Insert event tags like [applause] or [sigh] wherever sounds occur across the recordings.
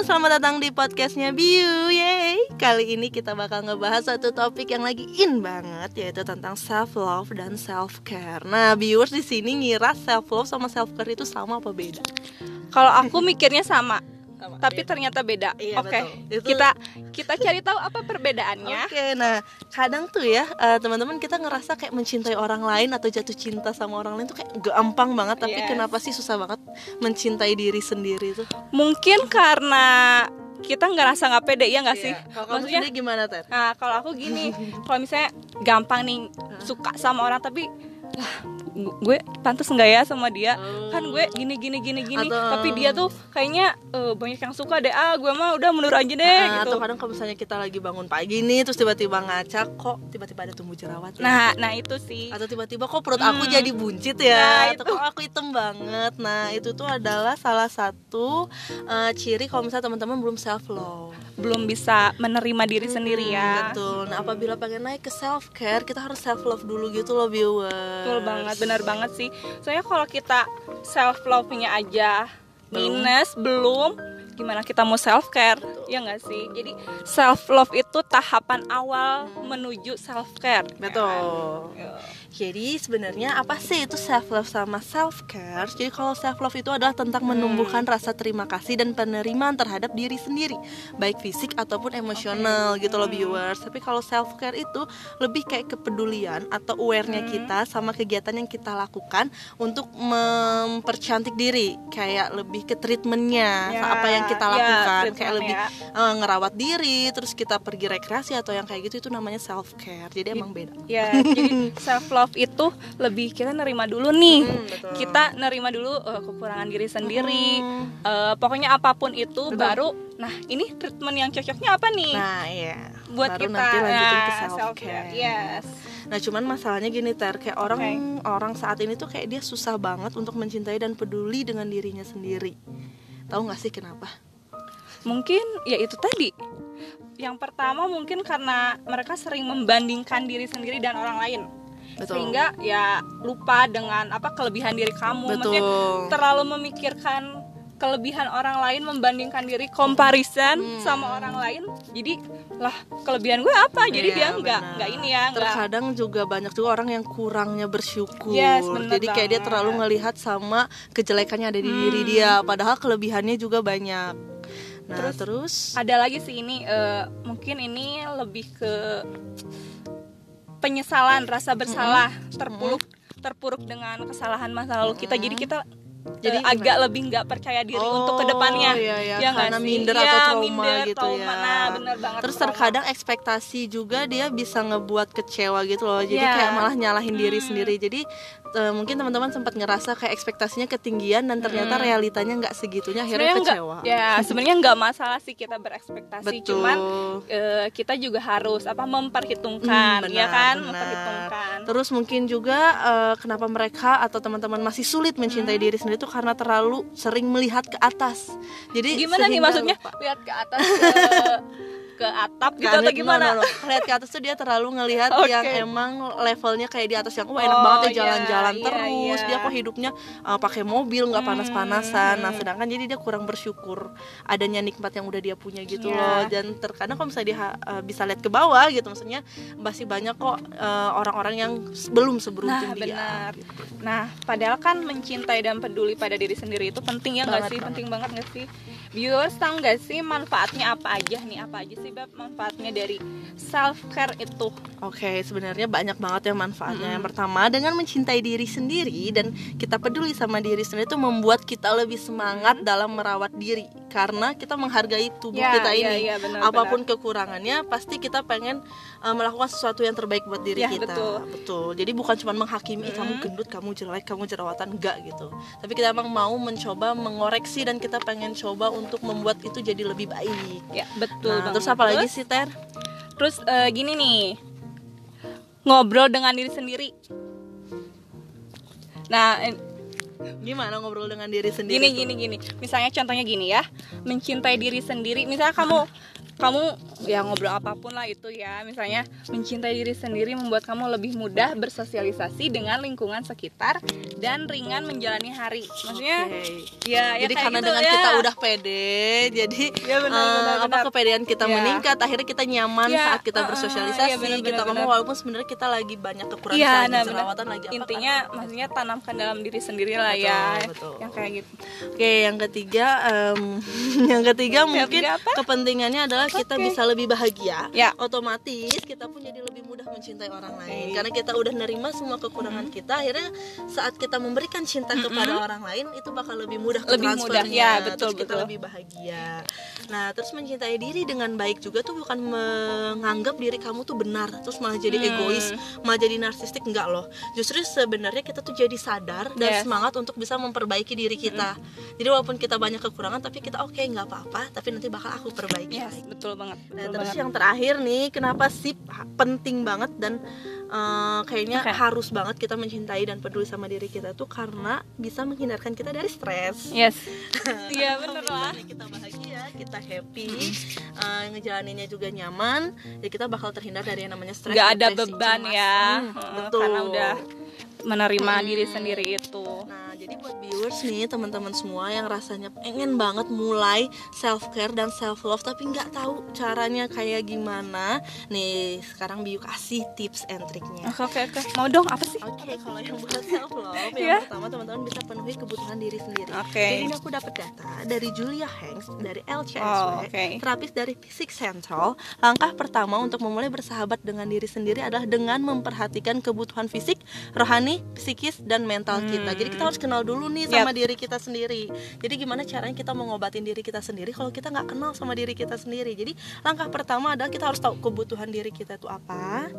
selamat datang di podcastnya Biu Yeay Kali ini kita bakal ngebahas satu topik yang lagi in banget Yaitu tentang self love dan self care Nah viewers di sini ngira self love sama self care itu sama apa beda? Kalau aku mikirnya Sama, tapi ternyata beda. Iya, Oke, betul. Itu- kita kita cari tahu apa perbedaannya. Oke, nah kadang tuh ya eh, teman-teman kita ngerasa kayak mencintai orang lain atau jatuh cinta sama orang lain tuh kayak gampang banget, tapi Yes. kenapa sih susah banget mencintai diri sendiri tuh? Mungkin karena kita ngerasa nggak pede ya nggak sih? Iya. Kalau kamu Maksudnya, sendiri gimana Ter? nah kalau aku gini, kalau misalnya gampang nih suka sama orang tapi gue pantas nggak ya sama dia? Kan gue gini gini gini gini. Atau- tapi dia tuh kayaknya eh, banyak yang suka deh. Ah gue mah udah mundur aja deh Nah, gitu. Atau kadang kalau misalnya kita lagi bangun pagi nih terus tiba-tiba ngaca kok tiba-tiba ada tumbuh jerawat ya? nah nah itu sih. Atau tiba-tiba kok perut aku Hmm. jadi buncit ya? Nah, atau kok aku hitam banget? Nah itu tuh adalah salah satu eh, ciri kalau misalnya teman-teman belum self love belum bisa menerima diri sendiri ya. betul. Nah apabila pengen naik ke self care kita harus self love dulu gitu loh viewers. Betul banget, benar banget sih. Soalnya kalau kita self love-nya aja Belum. minus belum gimana kita mau self care? Ya nggak sih? Jadi self love itu tahapan awal menuju self care. betul Jadi sebenarnya apa sih itu self love sama self care? Jadi kalau self love itu adalah tentang menumbuhkan rasa terima kasih dan penerimaan terhadap diri sendiri, baik fisik ataupun emosional gitu loh viewers. Tapi kalau self care itu lebih kayak kepedulian atau awarenya kita sama kegiatan yang kita lakukan untuk mempercantik diri, kayak lebih ke treatmentnya Ya, apa yang kita ya, lakukan, kayak lebih ya. eh, ngerawat diri, terus kita pergi rekreasi atau yang kayak gitu itu namanya self care. Jadi emang beda. Ya, jadi [laughs] self love itu lebih kita nerima dulu nih. Hmm, betul. Kita nerima dulu eh, kekurangan diri sendiri. Hmm. Eh, pokoknya apa pun itu baru nah ini treatment yang cocoknya apa nih? Nah, iya. buat Baru kita nanti lanjutin ke nah, self care. Yes. Nah, cuman masalahnya gini ter, kayak orang orang saat ini tuh kayak dia susah banget untuk mencintai dan peduli dengan dirinya sendiri. Tahu nggak sih kenapa? Mungkin ya itu tadi. Yang pertama mungkin karena mereka sering membandingkan diri sendiri dan orang lain. Betul. Sehingga ya lupa dengan apa kelebihan diri kamu. Maksudnya Betul. terlalu memikirkan kelebihan orang lain membandingkan diri comparison Hmm. sama orang lain. Jadi lah kelebihan gue apa? Jadi Iya, dia nggak nggak ini ya, nggak Terkadang juga banyak juga orang yang kurangnya bersyukur. Yes, Jadi kayak dia banget. terlalu ngelihat sama kejelekannya ada di diri dia, padahal kelebihannya juga banyak. Nah, Terus- terus, ada lagi sih ini eh, mungkin ini lebih ke penyesalan rasa bersalah terpuruk terpuruk dengan kesalahan masa lalu kita jadi kita Jadi jadi agak lebih nggak percaya diri untuk ke depannya iya, iya, Ya karena sih? minder Iya, atau trauma minder, gitu trauma. ya. Nah, bener banget, Terus trauma. terkadang ekspektasi juga dia bisa ngebuat kecewa gitu loh. Jadi Iya. kayak malah nyalahin diri Hmm. sendiri. Jadi eh, mungkin teman-teman sempat ngerasa kayak ekspektasinya ketinggian dan ternyata realitanya nggak segitunya akhirnya Hmm. Sebenarnya kecewa. nggak ya [laughs] sebenarnya nggak masalah sih kita berekspektasi Betul. cuman eh, kita juga harus apa memperhitungkan Hmm, ya benar, kan benar. memperhitungkan Terus mungkin juga eh, kenapa mereka atau teman-teman masih sulit mencintai Hmm. diri sendiri itu karena terlalu sering melihat ke atas. Jadi gimana nih maksudnya lupa. lihat ke atas ke [laughs] ke atap gitu atau no, gimana no, no. Lihat ke atas tuh dia terlalu ngelihat [laughs] Oke. yang emang levelnya kayak di atas yang wah enak Oh, banget ya iya, jalan-jalan iya, terus iya. dia kok hidupnya uh, pakai mobil nggak Hmm, panas-panasan nah sedangkan jadi dia kurang bersyukur adanya nikmat yang udah dia punya gitu Iya. loh dan terkadang kalau misalnya dia uh, bisa lihat ke bawah gitu maksudnya masih banyak kok uh, orang-orang yang belum seberuntung Nah, dia benar. gitu. Nah, padahal kan mencintai dan peduli pada diri sendiri itu penting ya nggak sih? banget. Penting banget nggak sih? Viewers tahu nggak sih manfaatnya apa aja nih? Apa aja sih Beb manfaatnya dari self care itu? Oke, sebenarnya banyak banget ya manfaatnya. Yang pertama, dengan mencintai diri sendiri dan kita peduli sama diri sendiri itu membuat kita lebih semangat dalam merawat diri karena kita menghargai tubuh Ya, kita ya, ini. ya, benar, Apa pun kekurangannya, pasti kita pengen uh, melakukan sesuatu yang terbaik buat diri Ya, kita. betul. Jadi bukan cuma menghakimi "Ih, kamu gendut, kamu jelek, kamu jerawatan enggak gitu. Tapi kita emang mau mencoba mengoreksi dan kita pengen coba untuk membuat itu jadi lebih baik. Ya betul. Nah, banget. terus apa lagi sih, Ter? Terus eh, gini nih, ngobrol dengan diri sendiri. Nah, Gimana ngobrol dengan diri sendiri? gini tuh? gini gini misalnya contohnya gini ya mencintai diri sendiri misalnya kamu kamu ya ngobrol apa pun lah itu ya misalnya mencintai diri sendiri membuat kamu lebih mudah bersosialisasi dengan lingkungan sekitar dan ringan menjalani hari maksudnya Oke. ya ya jadi kayak karena gitu dengan ya. kita udah pede, jadi Ya, benar, eh, benar, apa benar. kepedean kita Ya. meningkat, akhirnya kita nyaman Ya, saat kita uh-uh, bersosialisasi, iya, benar, kita benar, ngomong benar. walaupun sebenarnya kita lagi banyak kekurangan, lagi nah, jerawatan, lagi apa, Intinya maksudnya tanamkan dalam diri sendiri lah Betul, ya. betul. Yang kayak gitu. Oke, yang ketiga, em, [laughs] yang ketiga mungkin ketiga kepentingannya adalah kita bisa lebih bahagia. Ya. Otomatis kita pun jadi mencintai orang lain karena kita udah nerima semua kekurangan kita. Akhirnya saat kita memberikan cinta kepada orang lain itu bakal lebih mudah Lebih mudah, ya, betul, terus kita betul. lebih bahagia. Nah, terus mencintai diri dengan baik juga tuh bukan menganggap diri kamu tuh benar, terus malah jadi Hmm. egois, malah jadi narsistik enggak loh. Justru sebenarnya kita tuh jadi sadar dan Yes. semangat untuk bisa memperbaiki diri kita. Jadi walaupun kita banyak kekurangan tapi kita oke nggak apa-apa, tapi nanti bakal aku perbaiki. Yes, betul banget. Nah, betul terus banget. yang terakhir nih, kenapa sih penting banget dan eh, kayaknya Oke. harus banget kita mencintai dan peduli sama diri kita tuh karena bisa menghindarkan kita dari stres. Yes. [laughs] Iya bener lah. Kita bahagia, kita happy, eh, ngejalaninnya juga nyaman, ya kita bakal terhindar dari yang namanya stres. Gak ada beban cemas. ya. Hmm, Heeh, betul. Karena udah menerima Hmm. diri sendiri itu. Nah, jadi buat viewers nih, teman-teman semua yang rasanya pengen banget mulai self care dan self love tapi nggak tahu caranya kayak gimana. Nih, sekarang Biu kasih tips and triknya. Oke oke oke. Mau dong apa sih? Oke, kalau yang buat self love, [laughs] Iya. yang pertama teman-teman bisa penuhi kebutuhan diri sendiri. Oke. Jadi ini aku dapat data dari Julia Hanks dari LCSW, Oh, oke. terapis dari Fisik Central. Langkah pertama untuk memulai bersahabat dengan diri sendiri adalah dengan memperhatikan kebutuhan fisik, rohani, psikis, dan mental kita. Jadi kita harus kenal dulu nih sama diri kita sendiri. Jadi gimana caranya kita mengobatin diri kita sendiri kalau kita nggak kenal sama diri kita sendiri. Jadi langkah pertama adalah kita harus tahu kebutuhan diri kita itu apa,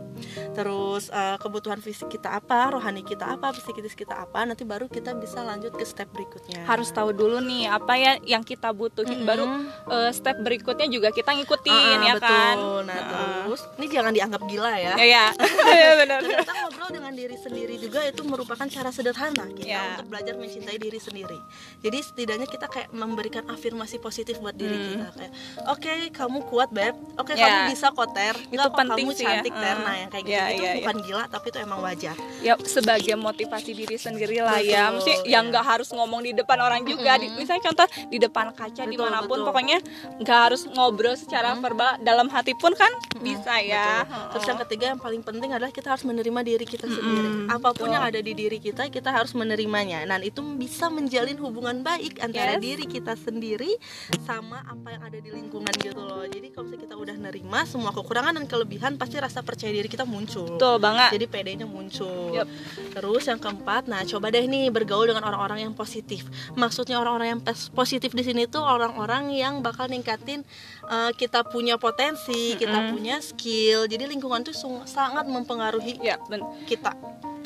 terus eh, kebutuhan fisik kita apa, rohani kita apa, psikis kita apa. Nanti baru kita bisa lanjut ke step berikutnya. Harus tahu dulu nih apa ya yang kita butuhin. Baru eh, step berikutnya juga kita ngikutin Ah, ya betul. kan. Nah, Ah. terus ini jangan dianggap gila ya. Ya ya. [laughs] Iya benar. Ternyata ngobrol dengan diri sendiri juga itu merupakan cara sederhana kita Ya. untuk belajar mencintai diri sendiri. Jadi setidaknya kita kayak memberikan afirmasi positif buat diri kita kayak, oke kamu kuat beb, oke Hmm. Ya. kamu bisa koter, Itu Nggak kok penting kamu sih ya. cantik ter, Hmm. nah yang kayak gitu Ya, itu ya, ya. bukan gila tapi itu emang wajar. ya sebagai motivasi diri sendiri lah ya Betul, mesti ya. yang nggak harus ngomong di depan orang juga di, misalnya contoh di depan kaca Betul, di mana pun betul. pokoknya nggak harus ngobrol secara verbal dalam hati pun kan bisa ya Betul. Terus yang ketiga yang paling penting adalah kita harus menerima diri kita sendiri. Apa pun yang ada di diri kita, kita harus menerimanya. Dan itu bisa menjalin hubungan baik antara Yes. diri kita sendiri sama apa yang ada di lingkungan gitu loh. Jadi kalau misalnya kita udah nerima semua kekurangan dan kelebihan, pasti rasa percaya diri kita muncul. betul banget Jadi PD-nya muncul. Yup. Terus yang keempat, nah coba deh nih bergaul dengan orang-orang yang positif. Maksudnya orang-orang yang positif di sini tuh orang-orang yang bakal ningkatin uh, kita punya potensi, kita punya skill. Jadi lingkungan tuh sangat mempengaruhi ya ben kita.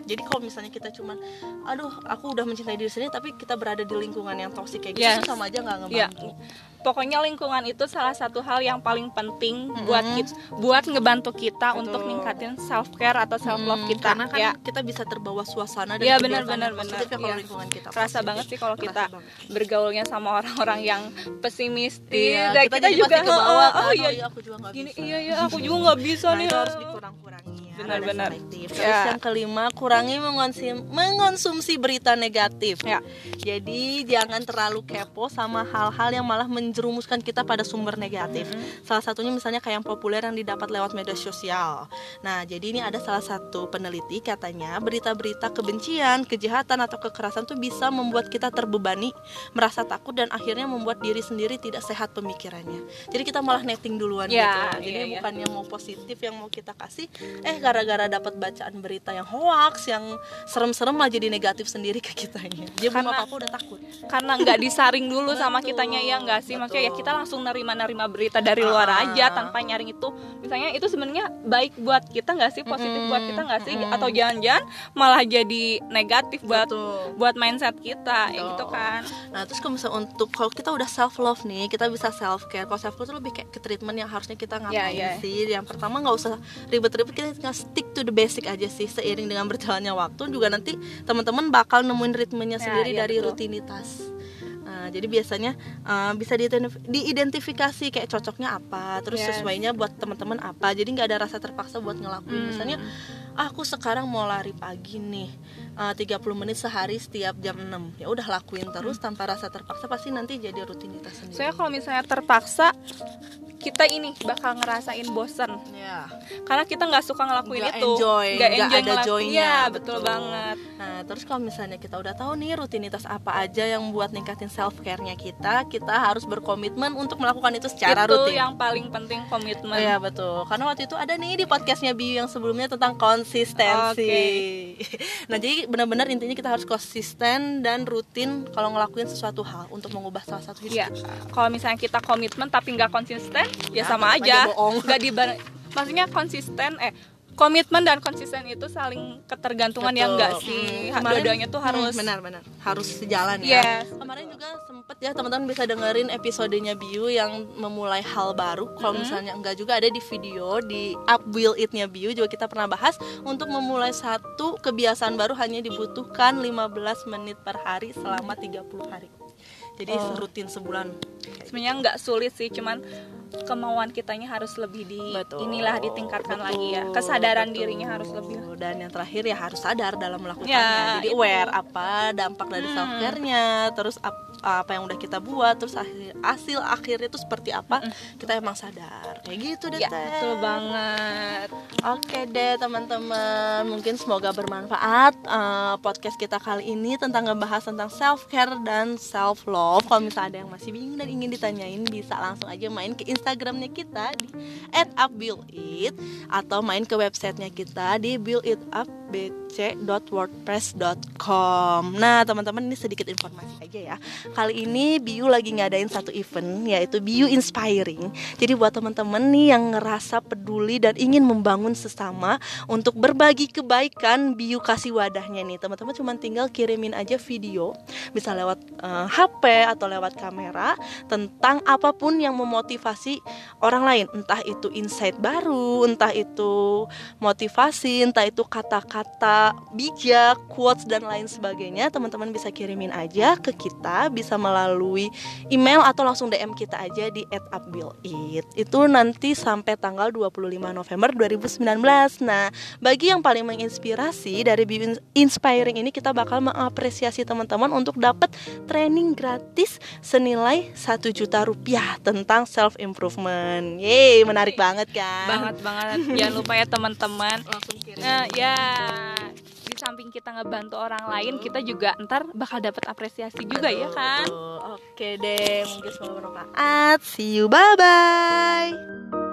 Jadi kalau misalnya kita cuman, aduh aku udah mencintai diri sendiri, tapi kita berada di lingkungan yang toksik kayak gitu, Yes. sama aja nggak ya ngebantu. Pokoknya lingkungan itu salah satu hal yang paling penting buat kita buat ngebantu kita untuk ningkatin self care atau self love Hmm, kita karena kan ya kita bisa terbawa suasana dan Iya kebiasaan benar yang benar ya kalau Iya. lingkungan kita Kerasa positif. banget sih kalau kita banget. bergaulnya sama orang-orang yang pesimistis. Iya, Dan kita, kita, juga ke bawah oh, kan, oh, iya. aku juga nggak Gini bisa. iya iya aku juga nggak bisa Nah, nih. harus dikurang-kurangi ya. Benar, rada benar. selektif. Ya. Terus yang kelima, kurangi mengonsum, mengonsumsi berita negatif. Ya. Jadi jangan terlalu kepo sama hal-hal yang malah menjerumuskan kita pada sumber negatif. Mm-hmm. Salah satunya misalnya kayak yang populer yang didapat lewat media sosial. Nah, jadi ini ada salah satu peneliti katanya berita-berita kebencian, kejahatan atau kekerasan tuh bisa membuat kita terbebani, merasa takut dan akhirnya membuat diri sendiri tidak sehat pemikirannya. Jadi kita malah netting duluan Ya, gitu. Jadi iya, iya. bukannya mau positif yang mau kita kasih, eh gara-gara dapat bacaan berita yang hoax, yang serem-serem malah jadi negatif sendiri ke kitanya. Dia belum apa-apa udah takut. Karena nggak disaring dulu sama kitanya ya nggak sih Betul. Maksudnya ya kita langsung nerima-nerima berita dari Ah. luar aja tanpa nyaring itu misalnya itu sebenarnya baik buat kita nggak sih positif Mm-mm, buat kita nggak sih mm-mm. atau jangan-jangan malah jadi negatif buat Betul. buat mindset kita ya gitu kan Nah terus kalau misalnya untuk kalau kita udah self love nih kita bisa self care. Kalau self care itu lebih kayak ke treatment yang harusnya kita ngapain Iya, iya. sih? Yang pertama nggak usah ribet-ribet kita tinggal stick to the basic aja sih. Seiring dengan berjalannya waktu juga nanti teman-teman bakal nemuin ritmenya Ya, sendiri iya, dari betul. rutinitas. Nah, jadi biasanya uh, bisa diidentif- diidentifikasi kayak cocoknya apa, terus Yes. sesuainya buat teman-teman apa. Jadi nggak ada rasa terpaksa buat ngelakuin. Hmm. Misalnya "Ah, aku sekarang mau lari pagi nih. Uh, 30 menit sehari setiap jam 6 ya udah lakuin terus tanpa rasa terpaksa pasti nanti jadi rutinitas sendiri. Saya kalau misalnya terpaksa kita ini bakal ngerasain bosen. Ya karena kita nggak suka ngelakuin Nggak itu. enjoy, nggak nggak enjoy ada ngelakuin. joy-nya, Iya, betul. betul. banget. Nah terus kalau misalnya kita udah tahu nih rutinitas apa aja yang buat ningkatin self care-nya kita kita harus berkomitmen untuk melakukan itu secara itu rutin. yang paling penting komitmen. Iya betul, karena waktu itu ada nih di podcastnya Biu yang sebelumnya tentang konsistensi. [laughs] nah jadi benar-benar intinya kita harus konsisten dan rutin kalau ngelakuin sesuatu hal untuk mengubah salah satu hidup Iya. Kalau misalnya kita komitmen tapi nggak konsisten, ya Ya, sama aja. Nggak dibar- Maksudnya konsisten, eh komitmen dan konsisten itu saling ketergantungan Betul. yang enggak sih. Hmm, Dua-duanya tuh harus Hmm, benar-benar harus sejalan ya. Yes. Kemarin juga sempet ya teman-teman bisa dengerin episodenya Biu yang memulai hal baru. Kalau Mm-hmm. misalnya enggak juga ada di video di Up Will It-nya Biu juga kita pernah bahas untuk memulai satu kebiasaan baru hanya dibutuhkan 15 menit per hari selama 30 hari. Jadi Oh. rutin sebulan. sebenarnya nggak sulit sih, cuman kemauan kitanya harus lebih di Betul. inilah ditingkatkan Betul, lagi ya. Kesadaran betul. dirinya harus lebih dan yang terakhir ya harus sadar dalam melakukannya Ya, jadi itu. aware apa dampak dari Hmm. self care-nya terus ap- apa yang udah kita buat terus hasil, hasil akhirnya itu seperti apa kita emang sadar kayak gitu deh ya Teh. betul banget. Oke deh teman-teman, mungkin semoga bermanfaat eh, podcast kita kali ini tentang ngebahas tentang self care dan self love. Kalau misalnya ada yang masih bingung dan ingin ditanyain, bisa langsung aja main ke Instagramnya kita di @upbuildit atau main ke websitenya kita di builditupbc.wordpress.com. Nah teman-teman ini sedikit informasi aja ya. Kali ini Biu lagi ngadain satu event yaitu Biu Inspiring. Jadi buat teman-teman nih yang ngerasa peduli dan ingin membangun sesama untuk berbagi kebaikan, Biu kasih wadahnya nih. Teman-teman cuma tinggal kirimin aja video, bisa lewat eh, HP atau lewat kamera tentang apa pun yang memotivasi orang lain, entah itu insight baru, entah itu motivasi, entah itu kata-kata bijak, quotes dan lain sebagainya. Teman-teman bisa kirimin aja ke kita, bisa melalui email atau langsung DM kita aja di @upbuildit. Itu nanti sampai tanggal 25 November 2019. Nah, bagi yang paling menginspirasi dari Biu Inspiring ini kita bakal mengapresiasi teman-teman untuk dapat training gratis senilai 1 juta rupiah tentang self improvement. Yeay, menarik banget kan? Banget banget. Jangan lupa ya teman-teman. Langsung kirim. Nah, ya di samping kita ngebantu orang lain, kita juga ntar bakal dapat apresiasi juga ya kan. Oke deh, mungkin semoga bermanfaat. See you, bye bye.